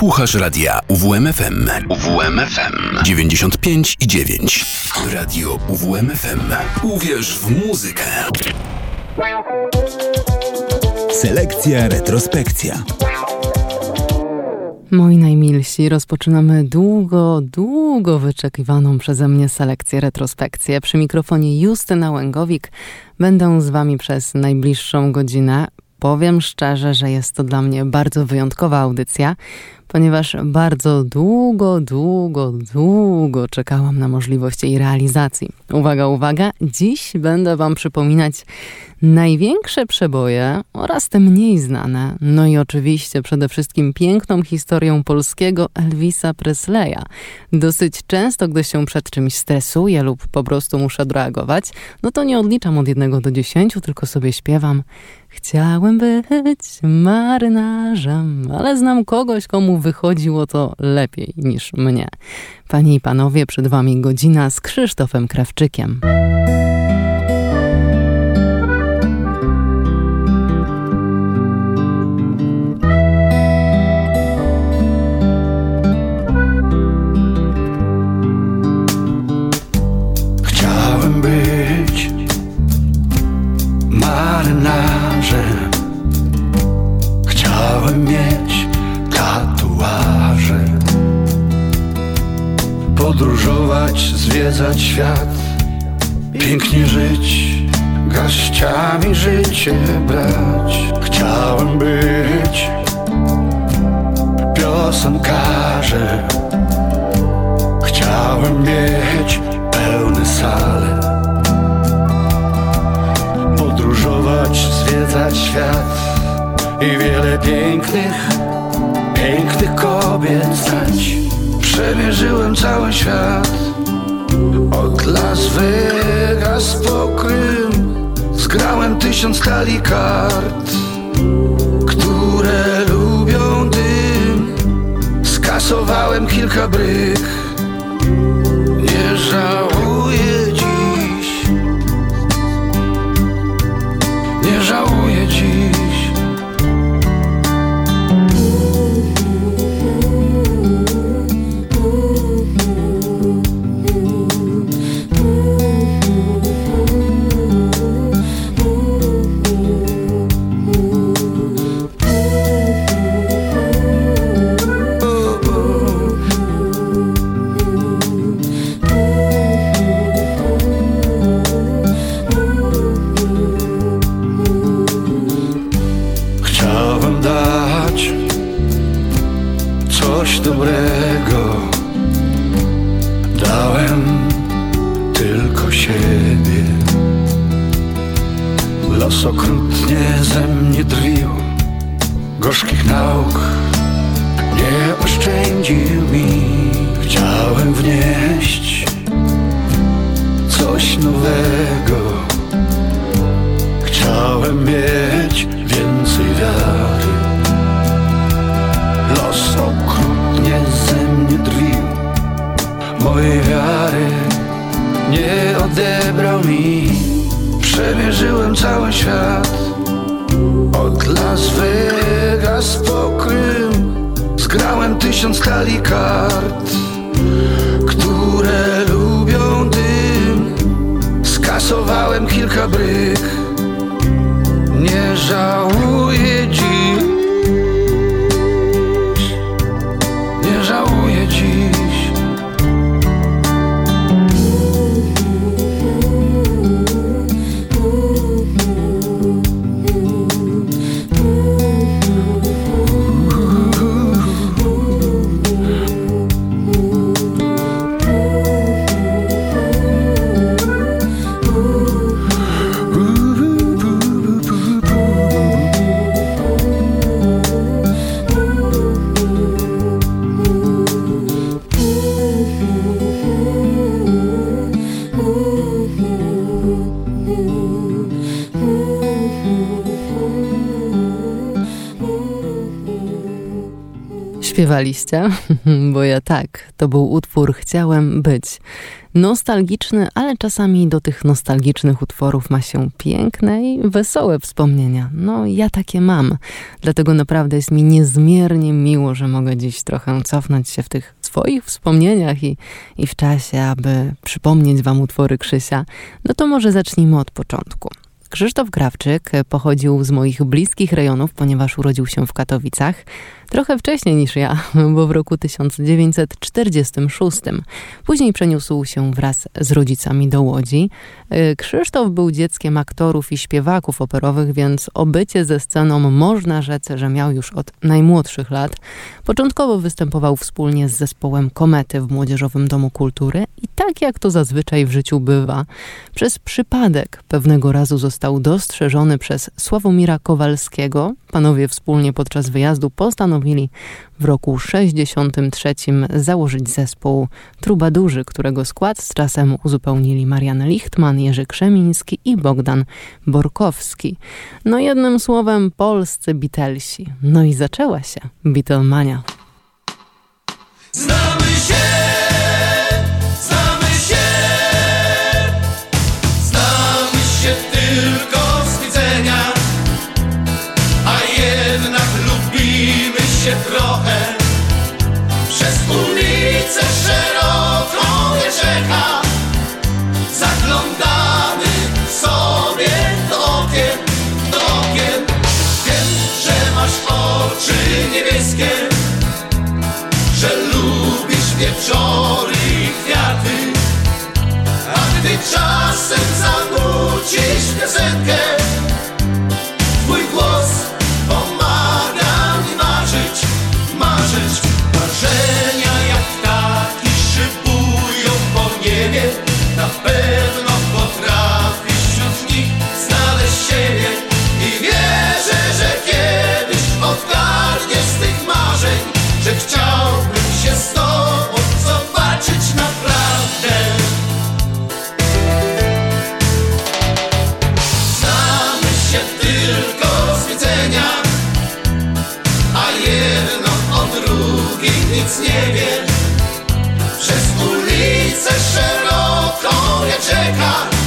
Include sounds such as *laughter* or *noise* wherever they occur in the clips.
Słuchasz radia UWMFM. UWMFM 95 i 9. Radio UWMFM. Uwierz w muzykę. Selekcja retrospekcja. Moi najmilsi, rozpoczynamy długo, długo wyczekiwaną przeze mnie selekcję retrospekcję. Przy mikrofonie Justyna Łęgowik będę z wami przez najbliższą godzinę. Powiem szczerze, że jest to dla mnie bardzo wyjątkowa audycja, ponieważ bardzo długo, długo, długo czekałam na możliwość jej realizacji. Uwaga, uwaga, dziś będę Wam przypominać największe przeboje oraz te mniej znane, no i oczywiście przede wszystkim piękną historią polskiego Elvisa Presleya. Dosyć często, gdy się przed czymś stresuję lub po prostu muszę odreagować, no to nie odliczam od jednego do dziesięciu, tylko sobie śpiewam Chciałem być marynarzem, ale znam kogoś, komu wychodziło to lepiej niż mnie. Panie i panowie, przed wami godzina z Krzysztofem Krawczykiem. Świat. Pięknie żyć, garściami życie brać. Chciałem być piosenkarzem. Chciałem mieć pełne sale Podróżować, zwiedzać świat I wiele pięknych, pięknych kobiet znać. Przemierzyłem cały świat od Las Vegas po Krym Zgrałem tysiąc talii kart Które lubią dym. Skasowałem kilka bryk Nie żałuję tysiąc talii kart. Śpiewaliście? *laughs* Bo ja tak. To był utwór Chciałem być. Nostalgiczny, ale czasami do tych nostalgicznych utworów ma się piękne i wesołe wspomnienia. No, ja takie mam. Dlatego naprawdę jest mi niezmiernie miło, że mogę dziś trochę cofnąć się w tych swoich wspomnieniach i, i w czasie, aby przypomnieć wam utwory Krzysia. No to może zacznijmy od początku. Krzysztof Krawczyk pochodził z moich bliskich rejonów, ponieważ urodził się w Katowicach. Trochę wcześniej niż ja, *laughs* bo w roku 1946. Później przeniósł się wraz z rodzicami do Łodzi. Y, Krzysztof był dzieckiem aktorów i śpiewaków operowych, więc obycie ze sceną można rzec, że miał już od najmłodszych lat. Początkowo występował wspólnie z zespołem Komety w Młodzieżowym Domu Kultury i tak jak to zazwyczaj w życiu bywa, przez przypadek pewnego razu został dostrzeżony przez Sławomira Kowalskiego. Panowie wspólnie podczas wyjazdu postanowili w roku 63 założyć zespół Trubadurzy, którego skład z czasem uzupełnili Marian Lichtman, Jerzy Krzemiński i Bogdan Borkowski. No jednym słowem polscy Beatlesi. No i zaczęła się Beatlemania. Znamy się, wieczory i kwiaty. A gdy czasem zanucisz piosenkę nie czeka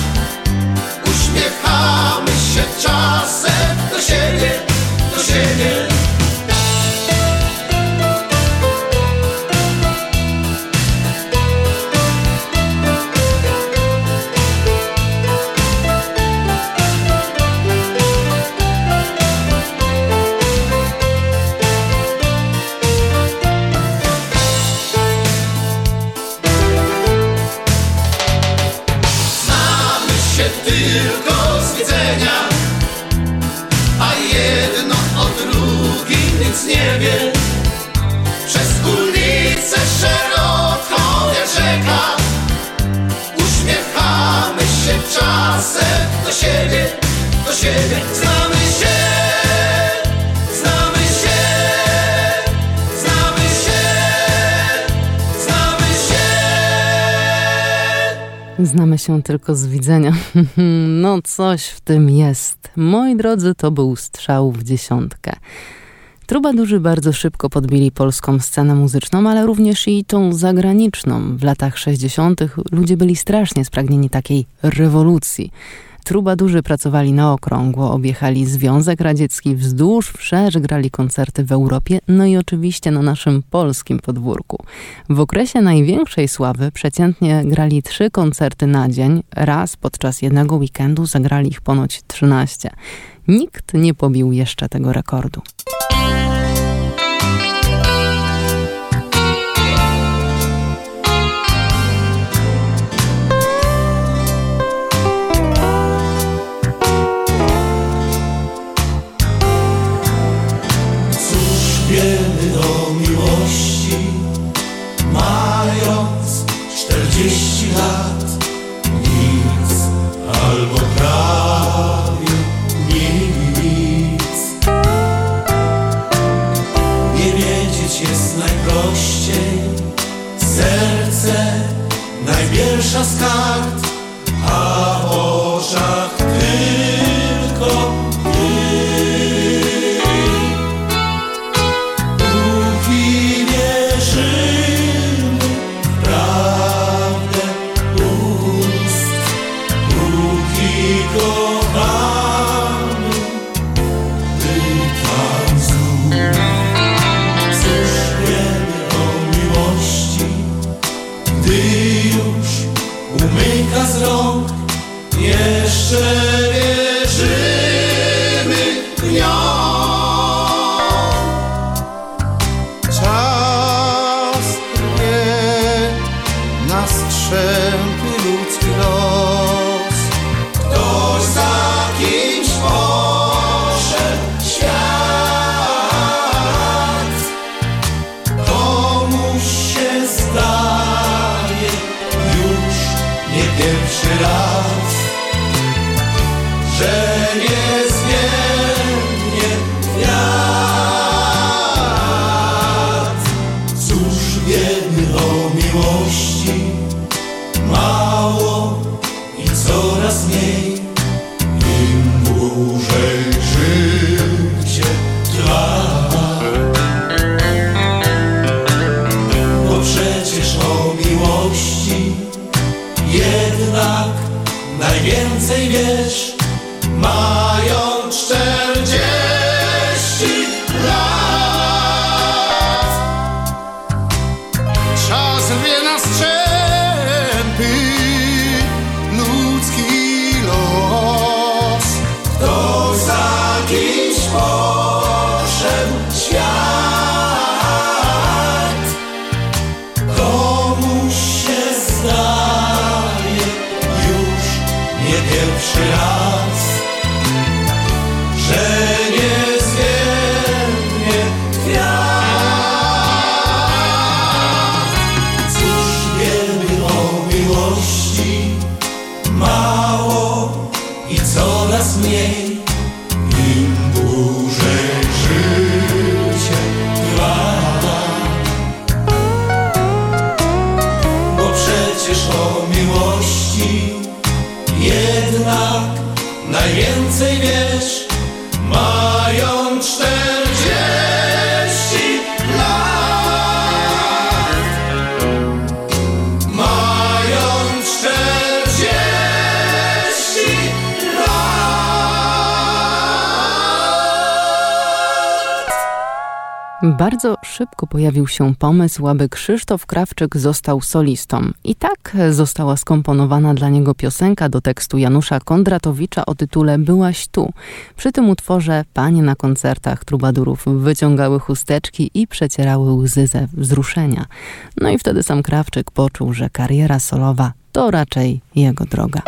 się tylko z widzenia. *laughs* no coś w tym jest. Moi drodzy, to był strzał w dziesiątkę. Trubadurzy bardzo szybko podbili polską scenę muzyczną, ale również i tą zagraniczną. W latach 60. ludzie byli strasznie spragnieni takiej rewolucji. Trubadurzy pracowali na okrągło, objechali Związek Radziecki wzdłuż, wszerz, grali koncerty w Europie, no i oczywiście na naszym polskim podwórku. W okresie największej sławy przeciętnie grali trzy koncerty na dzień, raz podczas jednego weekendu zagrali ich ponoć 13. Nikt nie pobił jeszcze tego rekordu. Serce największa z kart, a oczach Bardzo szybko pojawił się pomysł, aby Krzysztof Krawczyk został solistą. I tak została skomponowana dla niego piosenka do tekstu Janusza Kondratowicza o tytule Byłaś tu. Przy tym utworze panie na koncertach trubadurów wyciągały chusteczki i przecierały łzy ze wzruszenia. No i wtedy sam Krawczyk poczuł, że kariera solowa to raczej jego droga.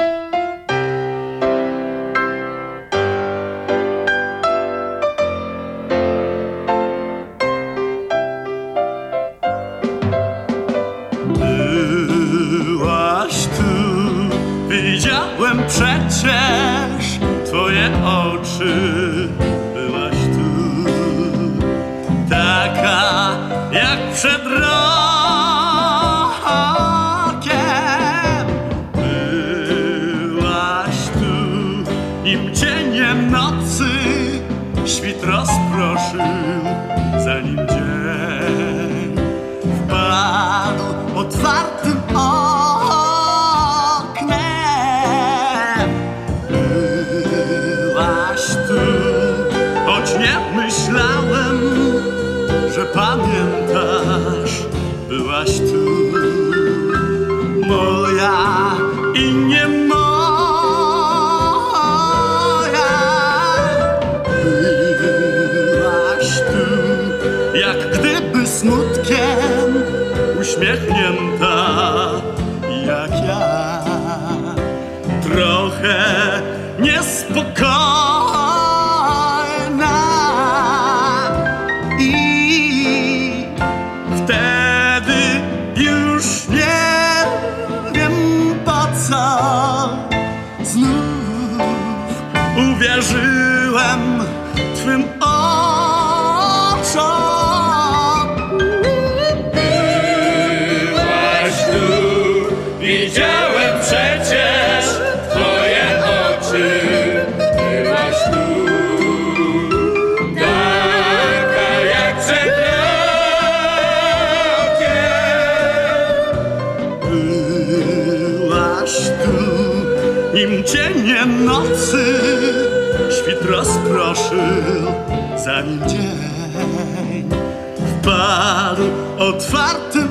бессмертен. Wpadł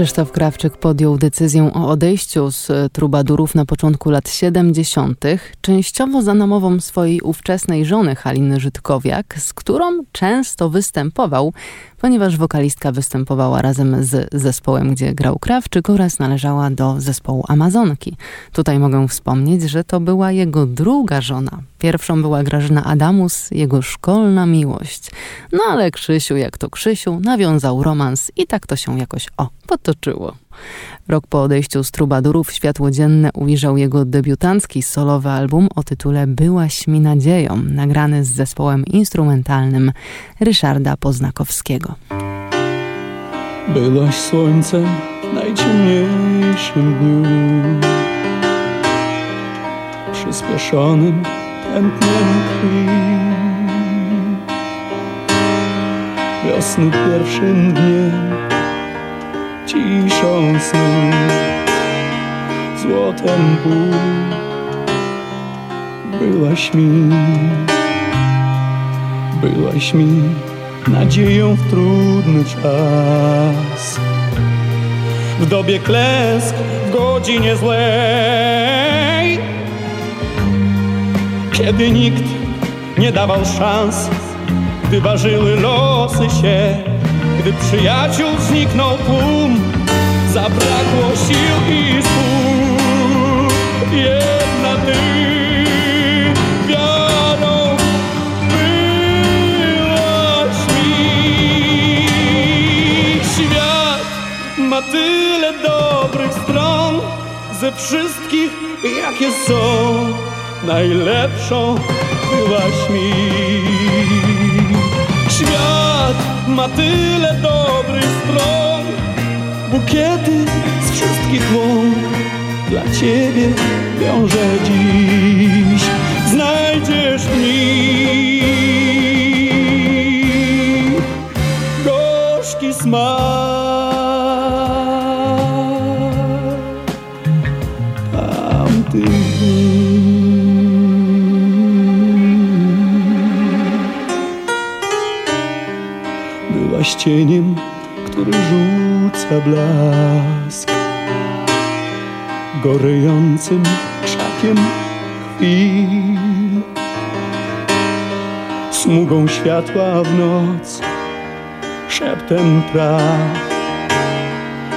Krzysztof Krawczyk podjął decyzję o odejściu z trubadurów na początku lat 70., częściowo za namową swojej ówczesnej żony Haliny Żydkowiak, z którą często występował, ponieważ wokalistka występowała razem z zespołem, gdzie grał Krawczyk oraz należała do zespołu Amazonki. Tutaj mogę wspomnieć, że to była jego druga żona. Pierwszą była Grażyna Adamus, jego szkolna miłość. No ale Krzysiu, jak to Krzysiu, nawiązał romans i tak to się jakoś, o, potoczyło. Rok po odejściu z Trubadurów światło dzienne ujrzał jego debiutancki solowy album o tytule Byłaś mi nadzieją, nagrany z zespołem instrumentalnym Ryszarda Poznakowskiego. Byłaś słońcem w najciemniejszym dniu Przyspieszonym tętnem krwi Wiosny pierwszym dniem ciszą snu Złotem pół Byłaś mi. Byłaś mi nadzieją w trudny czas. W dobie klesk, w godzinie złej Kiedy nikt nie dawał szans Gdy ważyły losy się gdy przyjaciół zniknął tłum Zabrakło sił i słów. Jedna ty wiarą byłaś mi. Świat ma tyle dobrych stron Ze wszystkich jakie są Najlepszą byłaś mi ma tyle dobrych stron. Bukiety z wszystkich łąk Dla ciebie wiążę dziś. Znajdziesz mi Gorzki smak cieniem, który rzuca blask. Gorejącym krzakiem chwil Smugą światła w noc Szeptem traw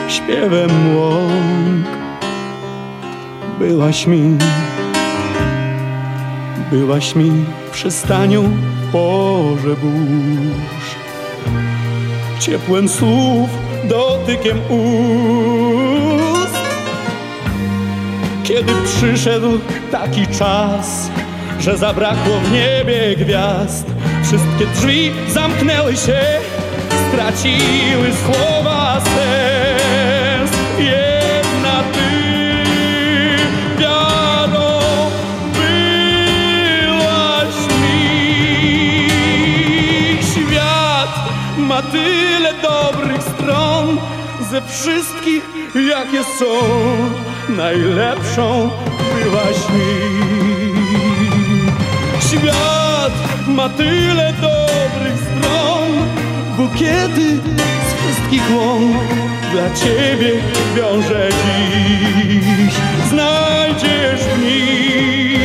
Śpiewem łąk. Byłaś mi Byłaś mi w porze burz ciepłem słów, dotykiem ust. Kiedy przyszedł taki czas, że zabrakło w niebie gwiazd, wszystkie drzwi zamknęły się, straciły słowa. Ze wszystkich, jakie są. Najlepszą byłaś mi. Świat ma tyle dobrych stron, bukiety z wszystkich łąk dla ciebie wiążę dziś. Znajdziesz mi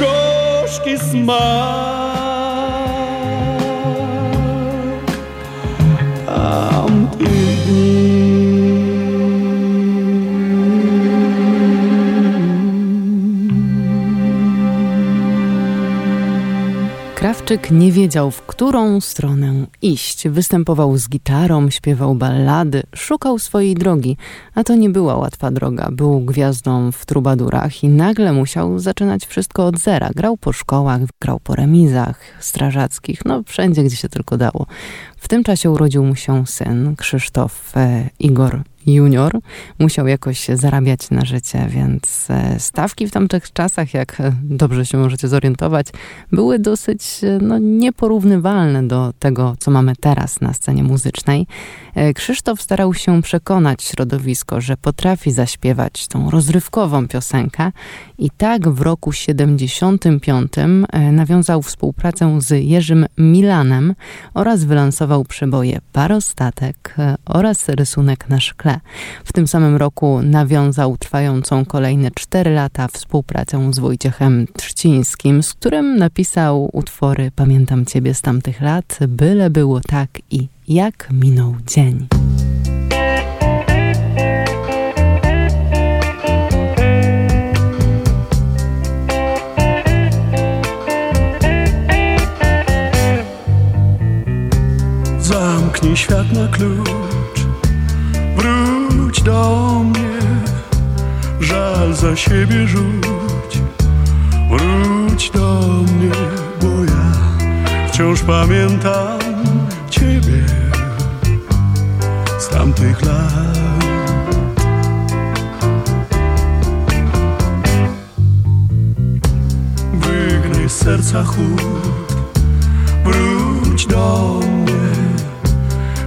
gorzki smak. Krawczyk nie wiedział, w którą stronę iść. Występował z gitarą, śpiewał ballady, szukał swojej drogi, a to nie była łatwa droga. Był gwiazdą w trubadurach i nagle musiał zaczynać wszystko od zera. Grał po szkołach, grał po remizach strażackich, no wszędzie, gdzie się tylko dało. W tym czasie urodził mu się syn, Krzysztof e, Igor junior, musiał jakoś zarabiać na życie, więc e, stawki w tamtych czasach, jak e, dobrze się możecie zorientować, były dosyć e, no, nieporównywalne do tego, co mamy teraz na scenie muzycznej. Krzysztof starał się przekonać środowisko, że potrafi zaśpiewać tą rozrywkową piosenkę i tak w roku 75 nawiązał współpracę z Jerzym Milanem oraz wylansował przeboje Parostatek oraz Rysunek na szkle. W tym samym roku nawiązał trwającą kolejne cztery lata współpracę z Wojciechem Trzcińskim, z którym napisał utwory Pamiętam Ciebie z tamtych lat, byle było tak i jak minął dzień. Zamknij świat na klucz, do mnie, żal za siebie rzuć, wróć do mnie, bo ja wciąż pamiętam Ciebie. Z tamtych lat. Wygnaj z serca chłód, wróć do mnie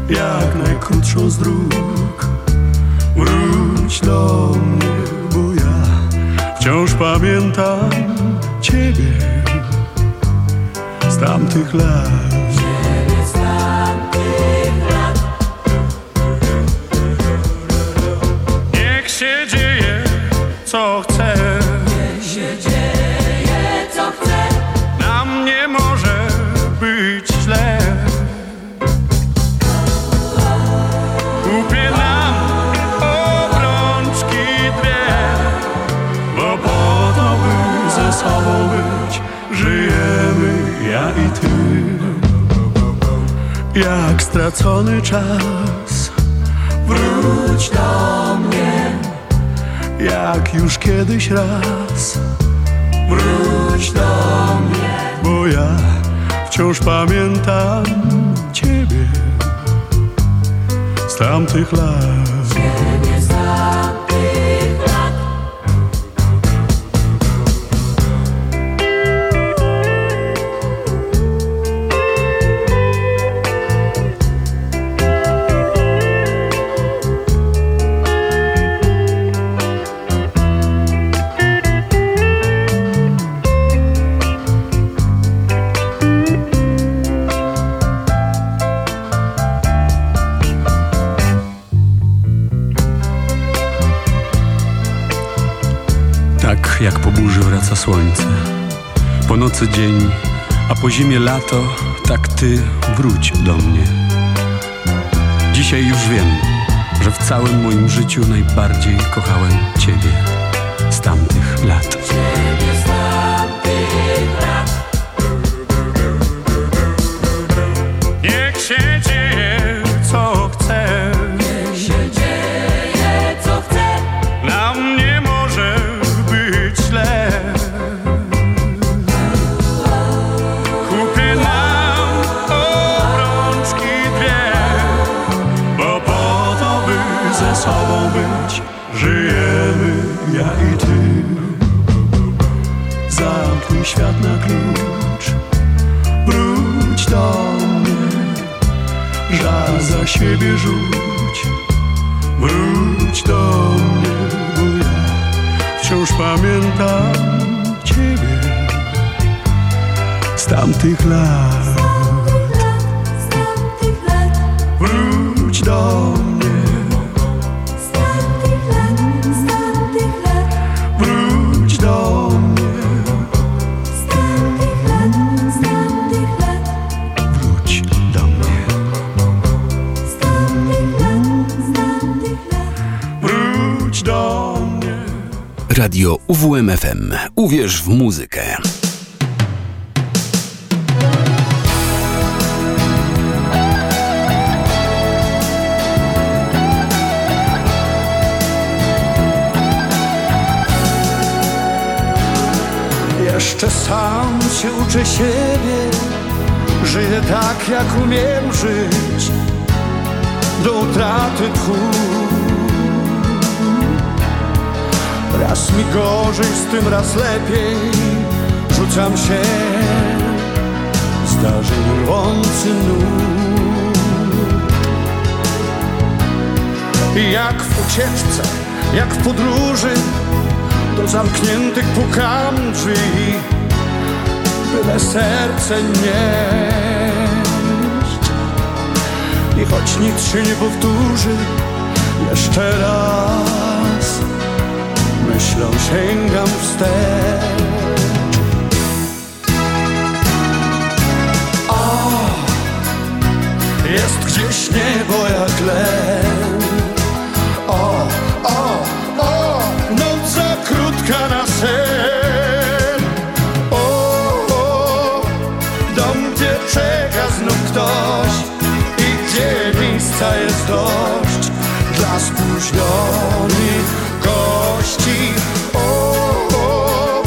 jak najkrótszą z Wróć do mnie, bo ja wciąż pamiętam Ciebie z tamtych lat. Stracony czas, wróć do mnie, jak już kiedyś raz. Wróć do mnie, bo ja wciąż pamiętam Ciebie z tamtych lat. Zimie lato, tak ty wróć do mnie. Dzisiaj już wiem, że w całym moim życiu najbardziej kochałem Ciebie z tamtych lat. Radio UWMFM. Uwierz w muzykę. Jeszcze sam się uczę siebie Żyję tak jak umiem żyć Do utraty tchu Raz mi gorzej, z tym raz lepiej. Rzucam się. Zdarzeń rwący nóg. Jak w ucieczce, jak w podróży Do zamkniętych pukam drzwi Byle serce nieść I choć nic się nie powtórzy Jeszcze raz Myślą sięgam wstecz. O, jest gdzieś niebo jak len O, o, o, noc za krótka na sen. O, o dom gdzie czeka znów ktoś. I gdzie miejsca jest dość Dla spóźnionych o, o,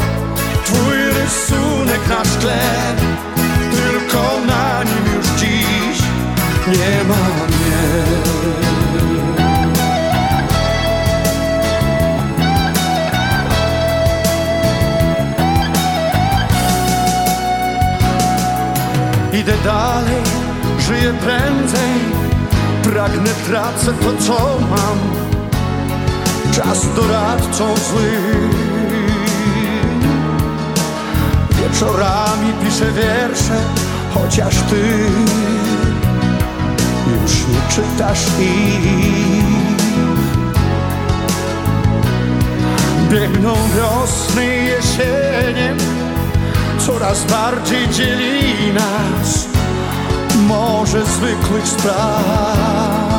Twój rysunek na szkle Tylko na nim już dziś nie ma mnie. Idę dalej, żyję prędzej Pragnę, tracę to co mam Czas doradcą zły. Wieczorami piszę wiersze Chociaż ty Już nie czytasz ich. Biegną wiosny i jesienie Coraz bardziej dzieli nas. Może zwykłych spraw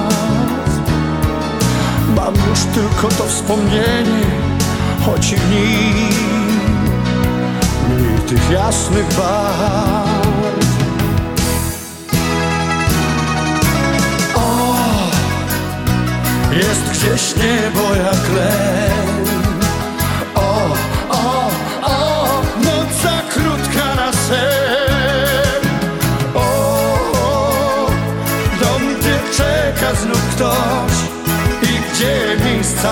Mam już tylko to wspomnienie Choć i w nim Mniej tych jasnych barw O, jest gdzieś niebo jak len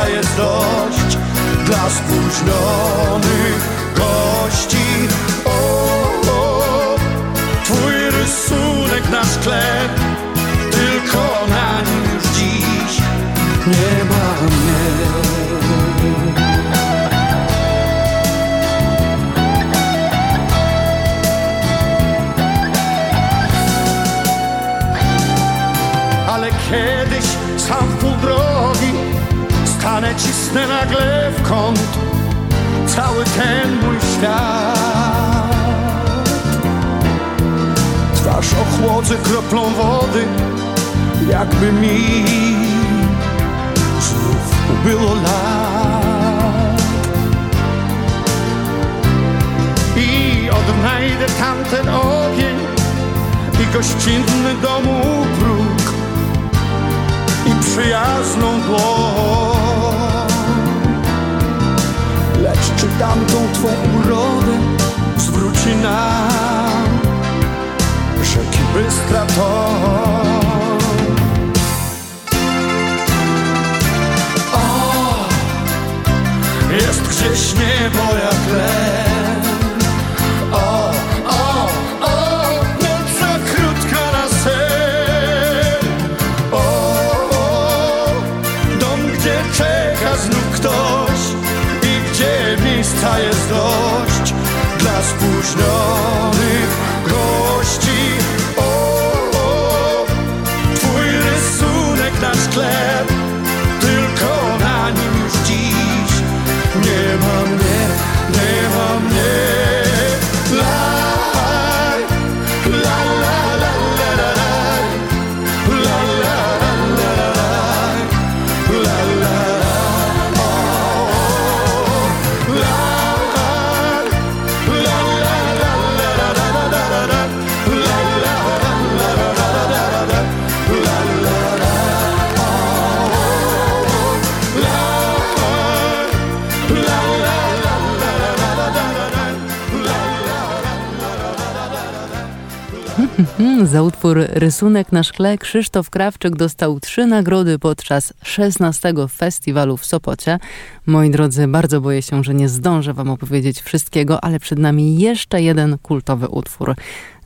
jest dość Dla spóźnionych gości. O, o twój rysunek na szkle Tylko na nim już dziś nie Stanę, cisnę nagle w kąt. Cały ten mój świat. Twarz ochłodzę kroplą wody Jakby mi znów ubyło lat twą urodę Zwróci nam. Rzeki bystra toń O, jest gdzieś niebo jak len spóźnionych za utwór Rysunek na szkle Krzysztof Krawczyk dostał trzy nagrody podczas 16 festiwalu w Sopocie. Moi drodzy, bardzo boję się, że nie zdążę wam opowiedzieć wszystkiego, ale przed nami jeszcze jeden kultowy utwór.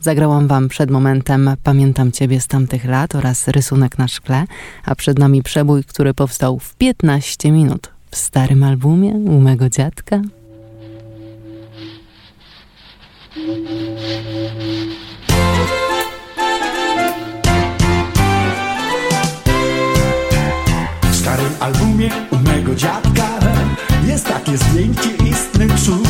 Zagrałam wam przed momentem Pamiętam Ciebie z tamtych lat oraz Rysunek na szkle, a przed nami przebój, który powstał w 15 minut w starym albumie u mego dziadka. Albumie mego dziadka jest takie zdjęcie istny cud.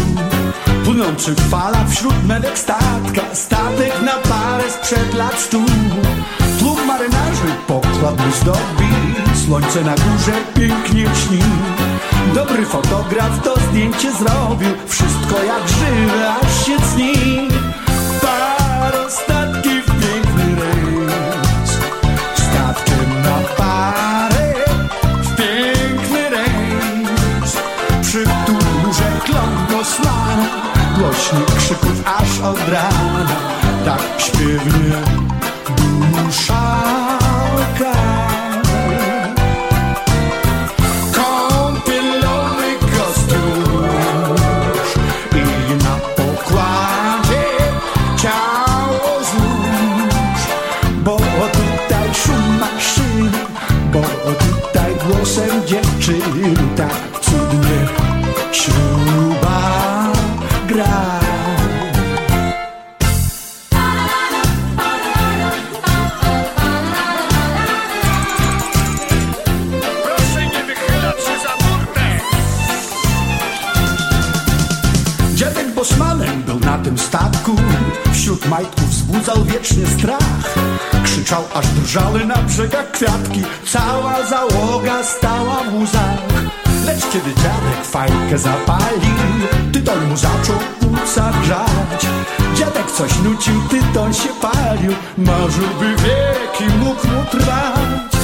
Płynący fala wśród medek statka, statek na parę sprzed lat stu. Tłum marynarzy pokład mu zdobi, słońce na górze pięknie śni. Dobry fotograf to zdjęcie zrobił, wszystko jak żywe, aż się cni. Parę głośnik krzyków aż od rana, tak śpiewnie dusza. Kąpielowy kostiusz i na pokładzie ciało złóż, bo tutaj szum maszyny, bo tutaj głosem dziewczyny. Tak cudnie śruba statku. Wśród majtków wzbudzał wiecznie strach. Krzyczał aż drżały na brzegach kwiatki. Cała załoga stała w łzach. Lecz kiedy dziadek fajkę zapalił Tytoń mu zaczął płuca grzać Dziadek coś nucił, tytoń się palił. Marzyłby wieki mógł mu trwać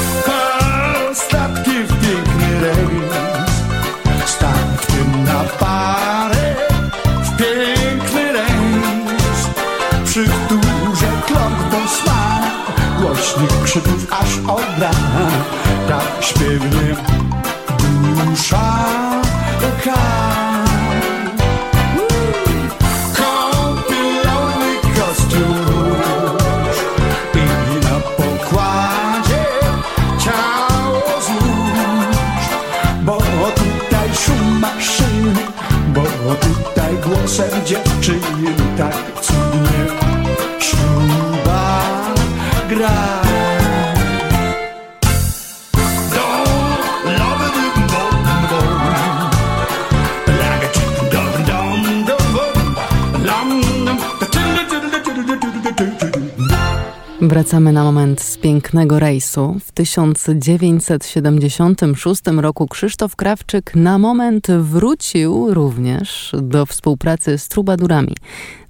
Wracamy na moment z pięknego rejsu. W 1976 roku Krzysztof Krawczyk na moment wrócił również do współpracy z Trubadurami.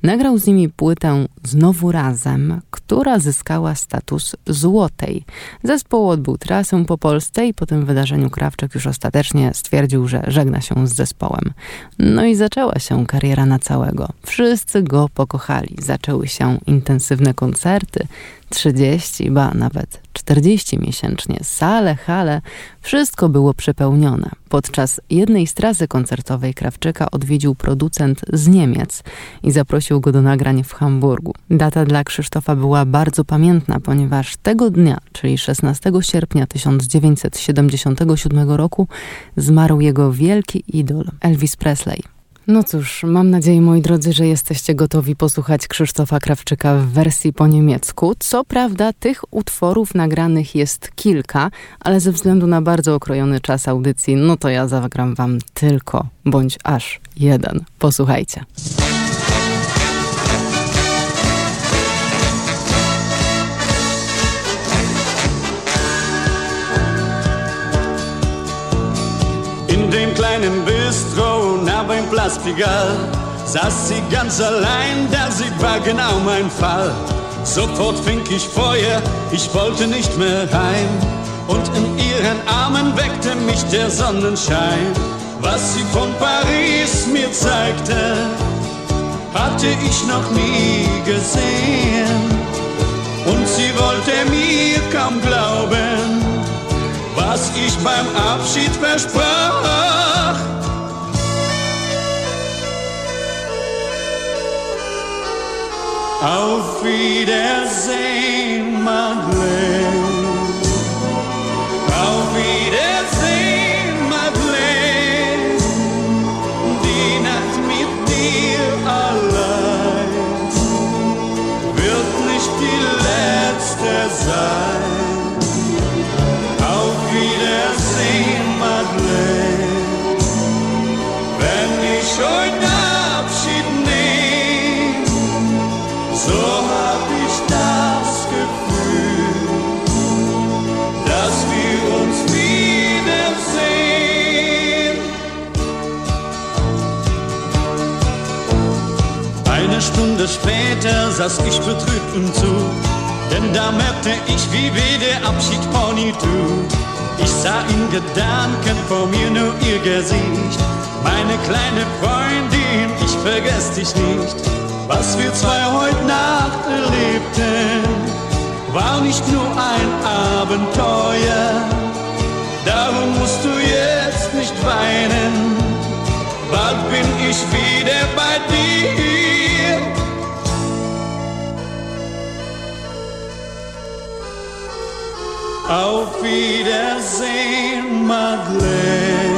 Nagrał z nimi płytę Znowu Razem, która zyskała status złotej. Zespół odbył trasę po Polsce i po tym wydarzeniu Krawczyk już ostatecznie stwierdził, że żegna się z zespołem. No i zaczęła się kariera na całego. Wszyscy go pokochali. Zaczęły się intensywne koncerty, 30, ba nawet 40 miesięcznie, sale, hale, wszystko było przepełnione. Podczas jednej z trasy koncertowej Krawczyka odwiedził producent z Niemiec i zaprosił go do nagrań w Hamburgu. Data dla Krzysztofa była bardzo pamiętna, ponieważ tego dnia, czyli 16 sierpnia 1977 roku, zmarł jego wielki idol Elvis Presley. No cóż, mam nadzieję, moi drodzy, że jesteście gotowi posłuchać Krzysztofa Krawczyka w wersji po niemiecku. Co prawda, tych utworów nagranych jest kilka, ale ze względu na bardzo okrojony czas audycji, no to ja zagram wam tylko, bądź aż jeden. Posłuchajcie. Plaspigal saß sie ganz allein, der sie war genau mein Fall. Sofort fing ich Feuer, ich wollte nicht mehr heim. Und in ihren Armen weckte mich der Sonnenschein. Was sie von Paris mir zeigte, hatte ich noch nie gesehen. und sie wollte mir kaum glauben, was ich beim Abschied versprach. Auf Wiedersehen, Madeleine. Stunde später saß ich betrübt im Zug, denn da merkte ich, wie weh der Abschied ihr tut. Ich sah in Gedanken vor mir nur ihr Gesicht, meine kleine Freundin, ich vergess dich nicht. Was wir zwei heute Nacht erlebten, war nicht nur ein Abenteuer. Darum musst du jetzt nicht weinen, bald bin ich wieder bei dir. Auf Wiedersehen, Madeleine.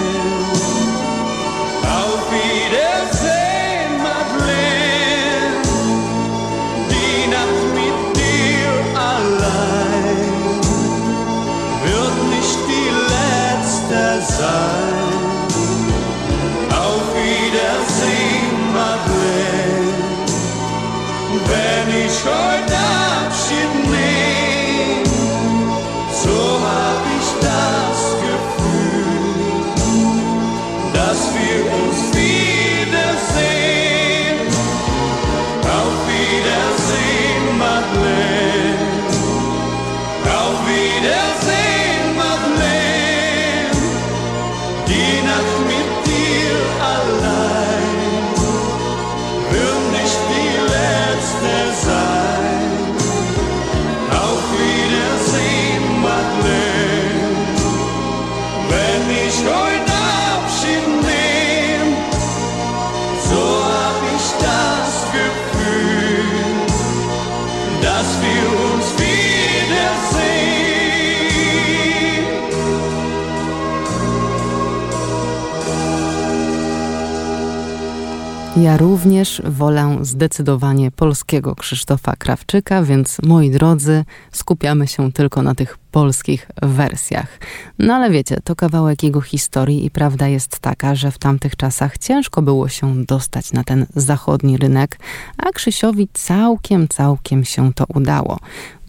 Ja również wolę zdecydowanie polskiego Krzysztofa Krawczyka, więc moi drodzy, skupiamy się tylko na tych polskich wersjach. No ale wiecie, to kawałek jego historii i prawda jest taka, że w tamtych czasach ciężko było się dostać na ten zachodni rynek, a Krzysiowi całkiem, całkiem się to udało.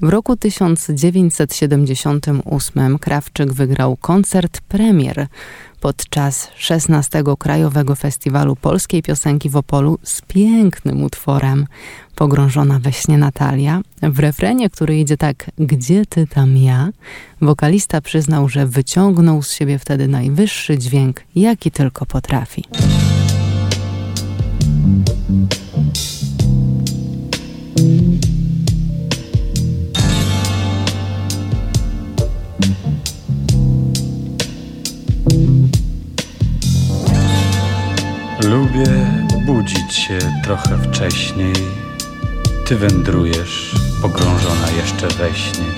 W roku 1978 Krawczyk wygrał koncert premier podczas 16 Krajowego Festiwalu Polskiej Piosenki w Opolu z pięknym utworem Pogrążona we śnie Natalia. W refrenie, który idzie tak Gdzie ty tam ja? Wokalista przyznał, że wyciągnął z siebie wtedy najwyższy dźwięk, jaki tylko potrafi. Lubię budzić się trochę wcześniej. Ty wędrujesz, pogrążona jeszcze we śnie.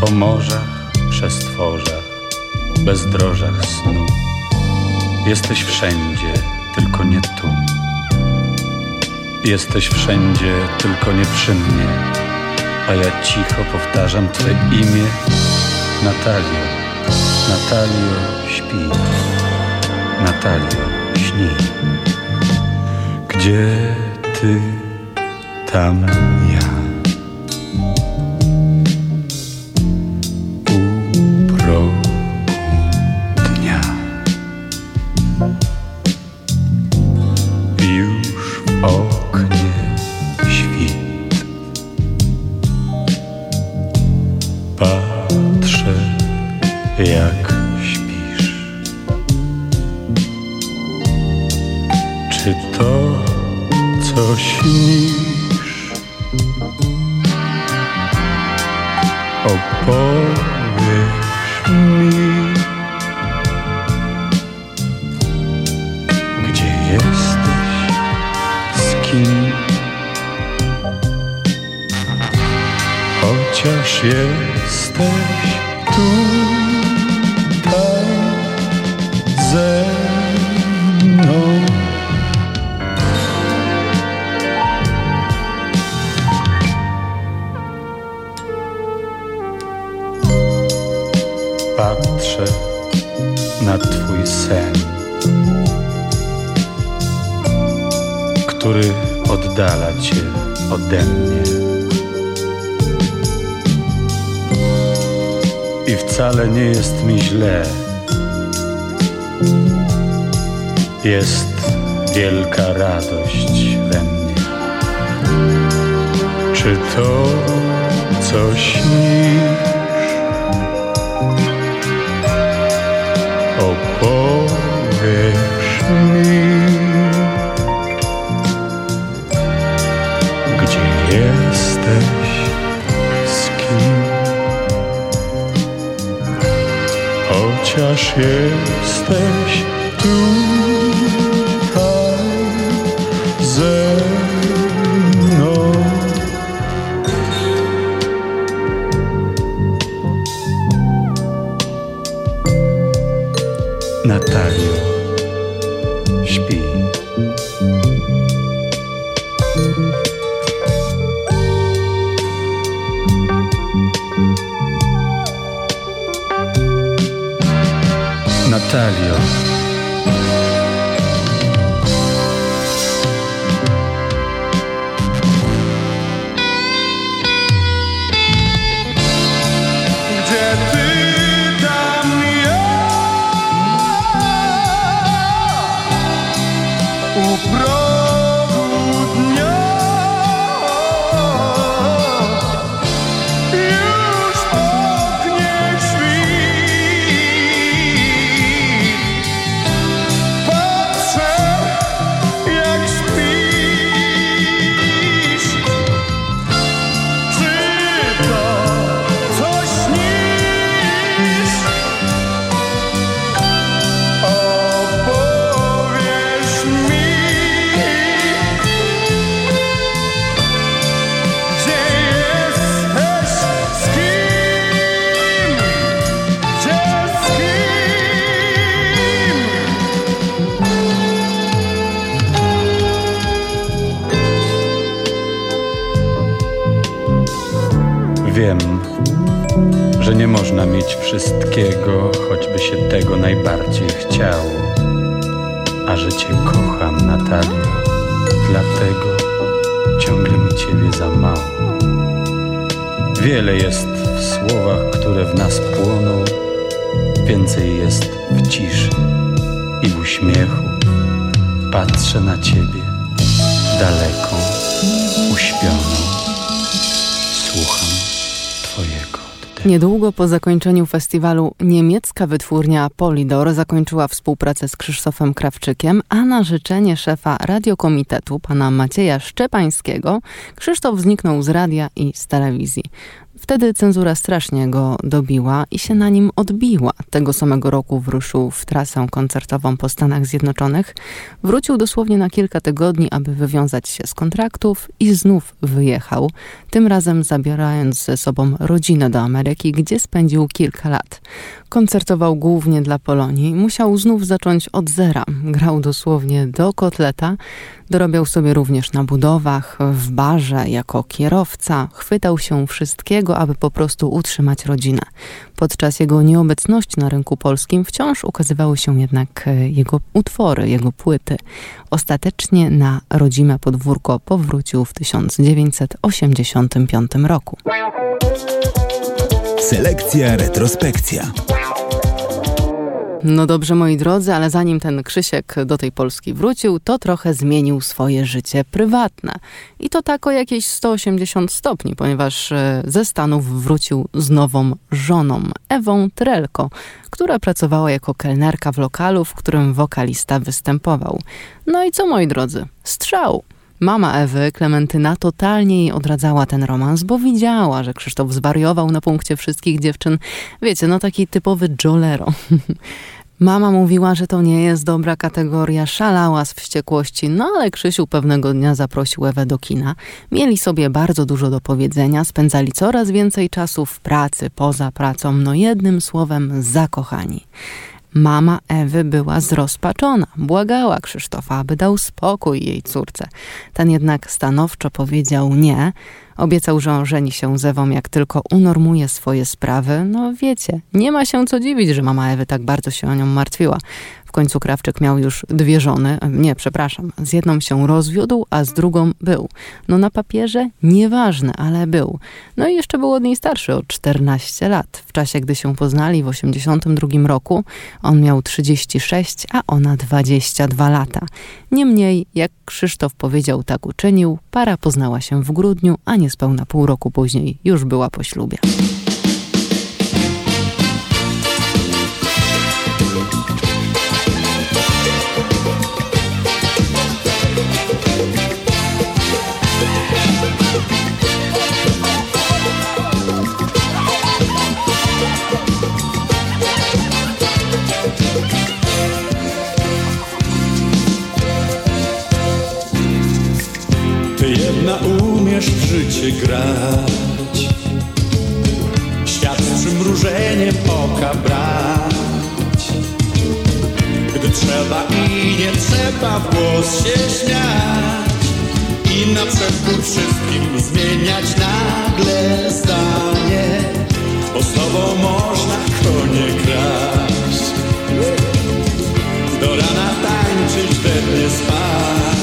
Po morzach, przestworzach, bezdrożach snu. Jesteś wszędzie, tylko nie tu. Jesteś wszędzie, tylko nie przy mnie. A ja cicho powtarzam Twe imię. Natalio, Natalio, śpi. Natalio, śni. Gdzie ty, tam ja. U progu dnia. Już w oknie świt. Patrzę, jak śpisz. Czy to, co śnisz? Opowiesz mi, gdzie jesteś, z kim, chociaż jesteś tutaj oddala Cię ode mnie. I wcale nie jest mi źle. Jest wielka radość we mnie. Czy to coś śnisz? Opowiesz mi, chociaż jesteś tutaj ze mną. Natalio. Po zakończeniu festiwalu niemiecka wytwórnia Polydor zakończyła współpracę z Krzysztofem Krawczykiem, a na życzenie szefa radiokomitetu, pana Macieja Szczepańskiego, Krzysztof zniknął z radia i z telewizji. Wtedy cenzura strasznie go dobiła i się na nim odbiła. Tego samego roku wruszył w trasę koncertową po Stanach Zjednoczonych. Wrócił dosłownie na kilka tygodni, aby wywiązać się z kontraktów i znów wyjechał. Tym razem zabierając ze sobą rodzinę do Ameryki, gdzie spędził kilka lat. Koncertował głównie dla Polonii. Musiał znów zacząć od zera. Grał dosłownie do kotleta. Dorabiał sobie również na budowach, w barze, jako kierowca. Chwytał się wszystkiego, aby po prostu utrzymać rodzinę. Podczas jego nieobecności na rynku polskim wciąż ukazywały się jednak e, jego utwory, jego płyty. Ostatecznie na rodzime podwórko powrócił w 1985 roku. Selekcja retrospekcja. No dobrze, moi drodzy, ale zanim ten Krzysiek do tej Polski wrócił, to trochę zmienił swoje życie prywatne. I to tak o jakieś 180 stopni, ponieważ e, ze Stanów wrócił z nową żoną, Ewą Trelko, która pracowała jako kelnerka w lokalu, w którym wokalista występował. No i co, moi drodzy? Strzał! Mama Ewy, Klementyna, totalnie jej odradzała ten romans, bo widziała, że Krzysztof zwariował na punkcie wszystkich dziewczyn. Wiecie, no taki typowy jolero. *laughs* Mama mówiła, że to nie jest dobra kategoria, szalała z wściekłości, no ale Krzysiu pewnego dnia zaprosił Ewę do kina. Mieli sobie bardzo dużo do powiedzenia, spędzali coraz więcej czasu w pracy, poza pracą, no jednym słowem zakochani. Mama Ewy była zrozpaczona. Błagała Krzysztofa, aby dał spokój jej córce. Ten jednak stanowczo powiedział nie. Obiecał, że on żeni się z Ewą, jak tylko unormuje swoje sprawy. No wiecie, nie ma się co dziwić, że mama Ewy tak bardzo się o nią martwiła końcu Krawczyk miał już dwie żony. Nie, przepraszam. Z jedną się rozwiódł, a z drugą był. No na papierze nieważne, ale był. No i jeszcze był od niej starszy o 14 lat. W czasie, gdy się poznali w 82 roku, on miał 36, a ona 22 lata. Niemniej, jak Krzysztof powiedział, tak uczynił, para poznała się w grudniu, a niespełna pół roku później już była po ślubie. Umiesz w życie grać. Świat z przymrużeniem oka brać. Gdy trzeba i nie trzeba w głos się śmiać. I na przekór wszystkim zmieniać nagle zdanie Bo z tobą można konie kraść Do rana tańczyć, we spać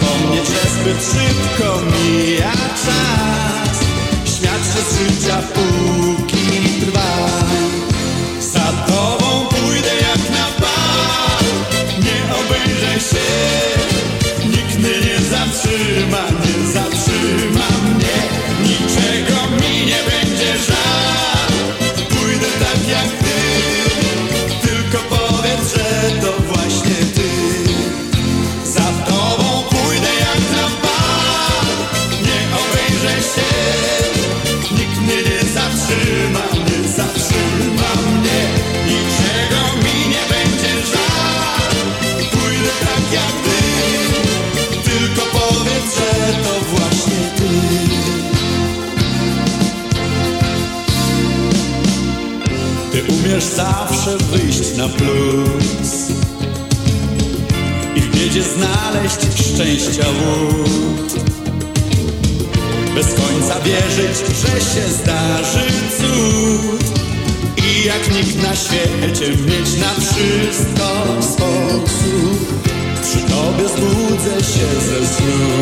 Zapomnieć, że zbyt szybko mija czas. Śmiać się z życia póki trwa. Za tobą pójdę jak na bal. Nie obejrzę się. Nikt mnie nie zatrzyma, nie łód bez końca wierzyć, że się zdarzy cud. I jak nikt na świecie mieć na wszystko sposób Przy tobie zbudzę się ze snu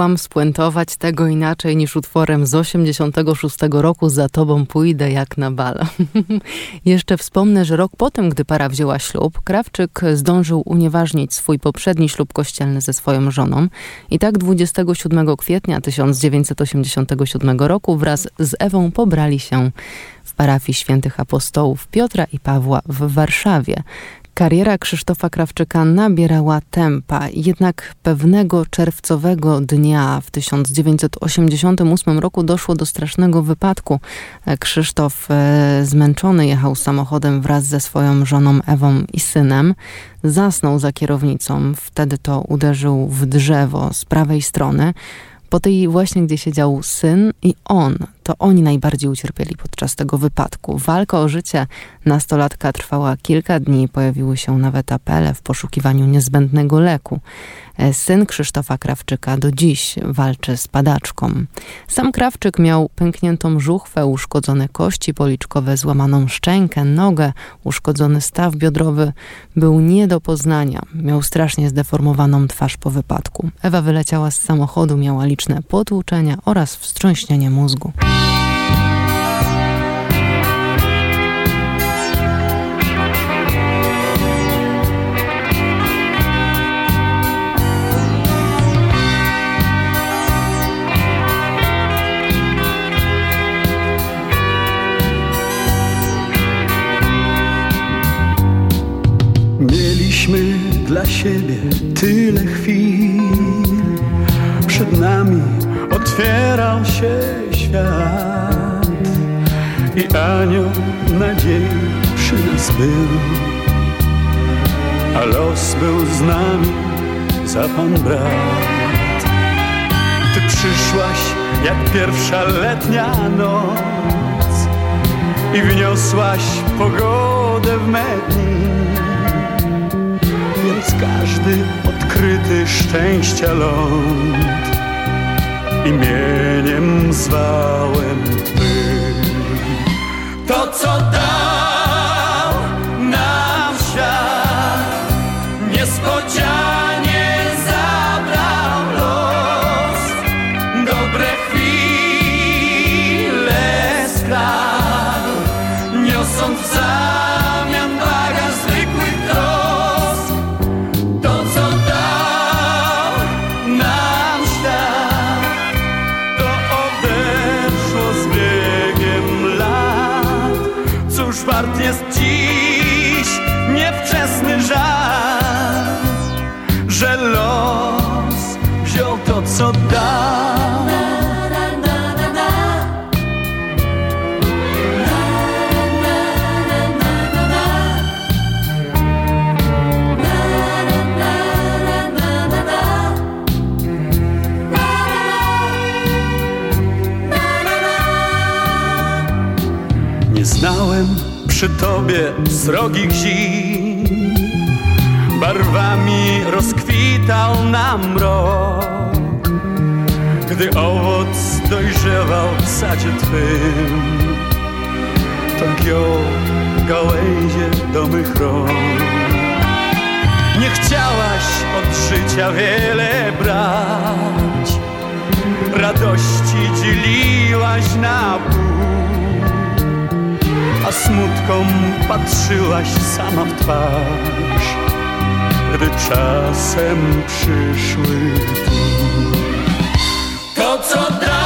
mogłam spuentować tego inaczej niż utworem z 86 roku Za tobą pójdę jak na bal. *laughs* Jeszcze wspomnę, że rok potem, gdy para wzięła ślub, Krawczyk zdążył unieważnić swój poprzedni ślub kościelny ze swoją żoną i tak 27 kwietnia 1987 roku wraz z Ewą pobrali się w parafii świętych apostołów Piotra i Pawła w Warszawie. Kariera Krzysztofa Krawczyka nabierała tempa, jednak pewnego czerwcowego dnia w 1988 roku doszło do strasznego wypadku. Krzysztof e, zmęczony jechał samochodem wraz ze swoją żoną Ewą i synem. Zasnął za kierownicą, wtedy to uderzył w drzewo z prawej strony. Po tej właśnie, gdzie siedział syn i on, to oni najbardziej ucierpieli podczas tego wypadku. Walka o życie nastolatka trwała kilka dni, pojawiły się nawet apele w poszukiwaniu niezbędnego leku. E, syn Krzysztofa Krawczyka do dziś walczy z padaczką. Sam Krawczyk miał pękniętą żuchwę, uszkodzone kości policzkowe, złamaną szczękę, nogę, uszkodzony staw biodrowy. Był nie do poznania. Miał strasznie zdeformowaną twarz po wypadku. Ewa wyleciała z samochodu, miała liczne potłuczenia oraz wstrząśnienie mózgu. Mieliśmy dla siebie tyle chwil. Przed nami otwierał się świat I anioł nadziei przy nas był. A los był z nami za pan brat. Ty przyszłaś jak pierwsza letnia noc I wniosłaś pogodę w me Więc każdy odkryty szczęścia ląd imieniem zwałem Twym. To, co dał Wart jest dziś niewczesny żal, że los wziął to, co dał. Przy tobie srogich zim Barwami rozkwitał nam rok Gdy owoc dojrzewał w sadzie twym. To giął gałęzie do mych rąk Nie chciałaś od życia wiele brać. Radości dzieliłaś na pół a smutkom patrzyłaś sama w twarz, gdy czasem przyszły. To, co dał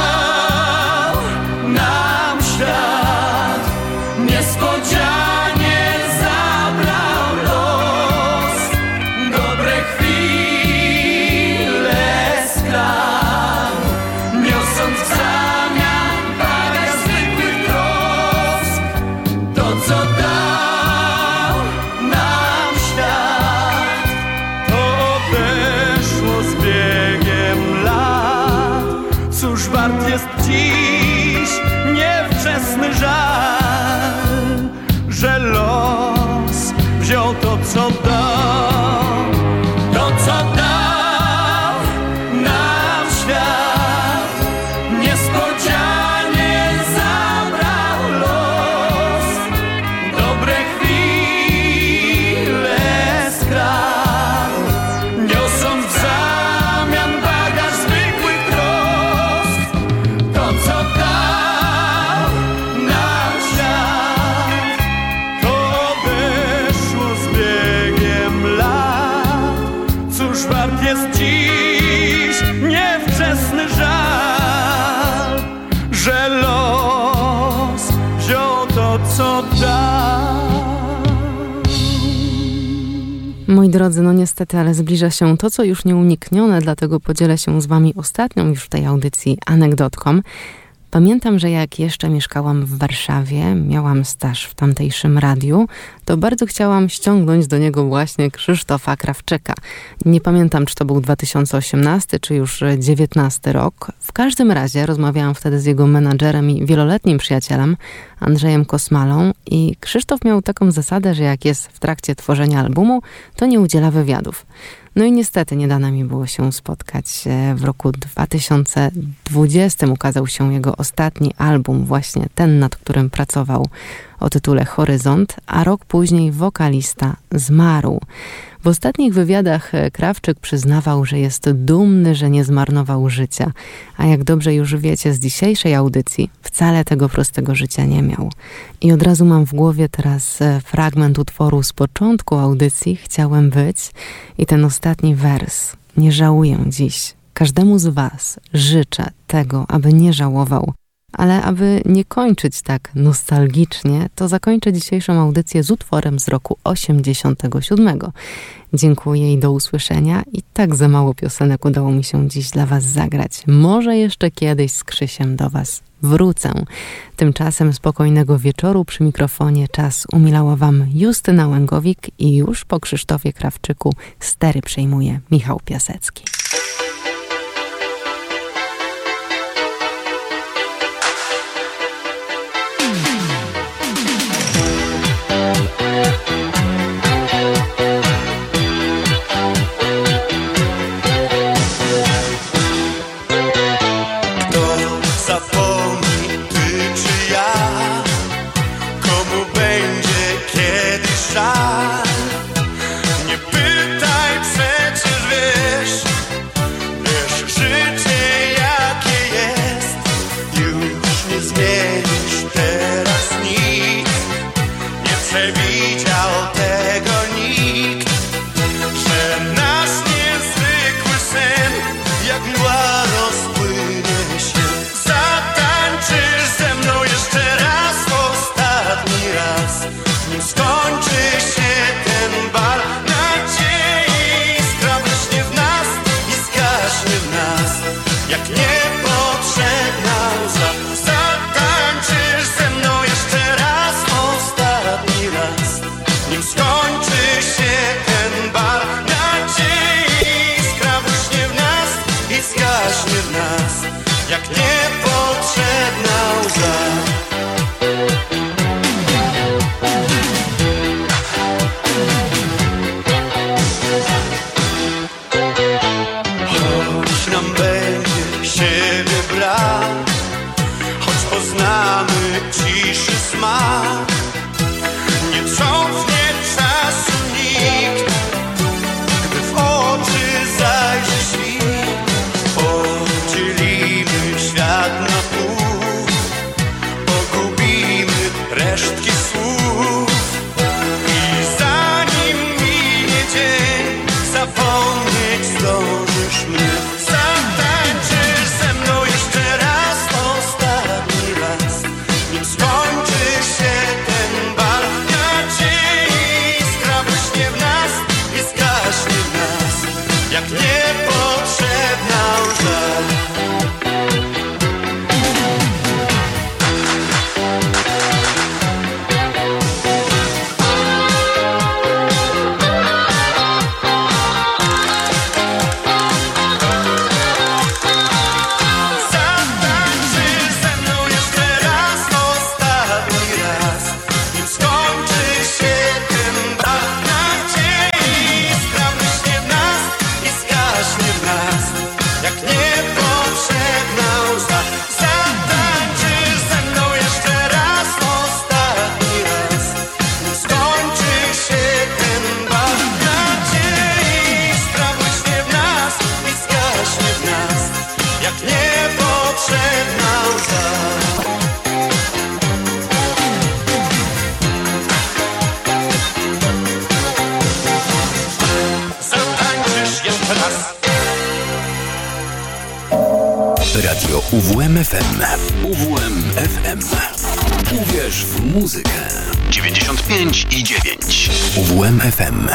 Moi drodzy, no niestety, ale zbliża się to, co już nieuniknione, dlatego podzielę się z Wami ostatnią już w tej audycji anegdotką. Pamiętam, że jak jeszcze mieszkałam w Warszawie, miałam staż w tamtejszym radiu, to bardzo chciałam ściągnąć do niego właśnie Krzysztofa Krawczyka. Nie pamiętam, czy to był 2018, czy już 19 rok. W każdym razie rozmawiałam wtedy z jego menadżerem i wieloletnim przyjacielem, Andrzejem Kosmalą i Krzysztof miał taką zasadę, że jak jest w trakcie tworzenia albumu, to nie udziela wywiadów. No i niestety nie dane mi było się spotkać. W roku 2020 ukazał się jego ostatni album, właśnie ten, nad którym pracował o tytule Horyzont, a rok później wokalista zmarł. W ostatnich wywiadach e, Krawczyk przyznawał, że jest dumny, że nie zmarnował życia, a jak dobrze już wiecie z dzisiejszej audycji, wcale tego prostego życia nie miał. I od razu mam w głowie teraz e, fragment utworu z początku audycji Chciałem być i ten ostatni wers. Nie żałuję dziś. Każdemu z Was życzę tego, aby nie żałował, ale aby nie kończyć tak nostalgicznie, to zakończę dzisiejszą audycję z utworem z roku 87. Dziękuję i do usłyszenia. I tak za mało piosenek udało mi się dziś dla Was zagrać. Może jeszcze kiedyś z Krzysiem do Was wrócę. Tymczasem spokojnego wieczoru przy mikrofonie czas umilała Wam Justyna Łęgowik i już po Krzysztofie Krawczyku stery przejmuje Michał Piasecki. Radio UWMFM. UWMFM. Muzykę. 95 i 9. UWM FM.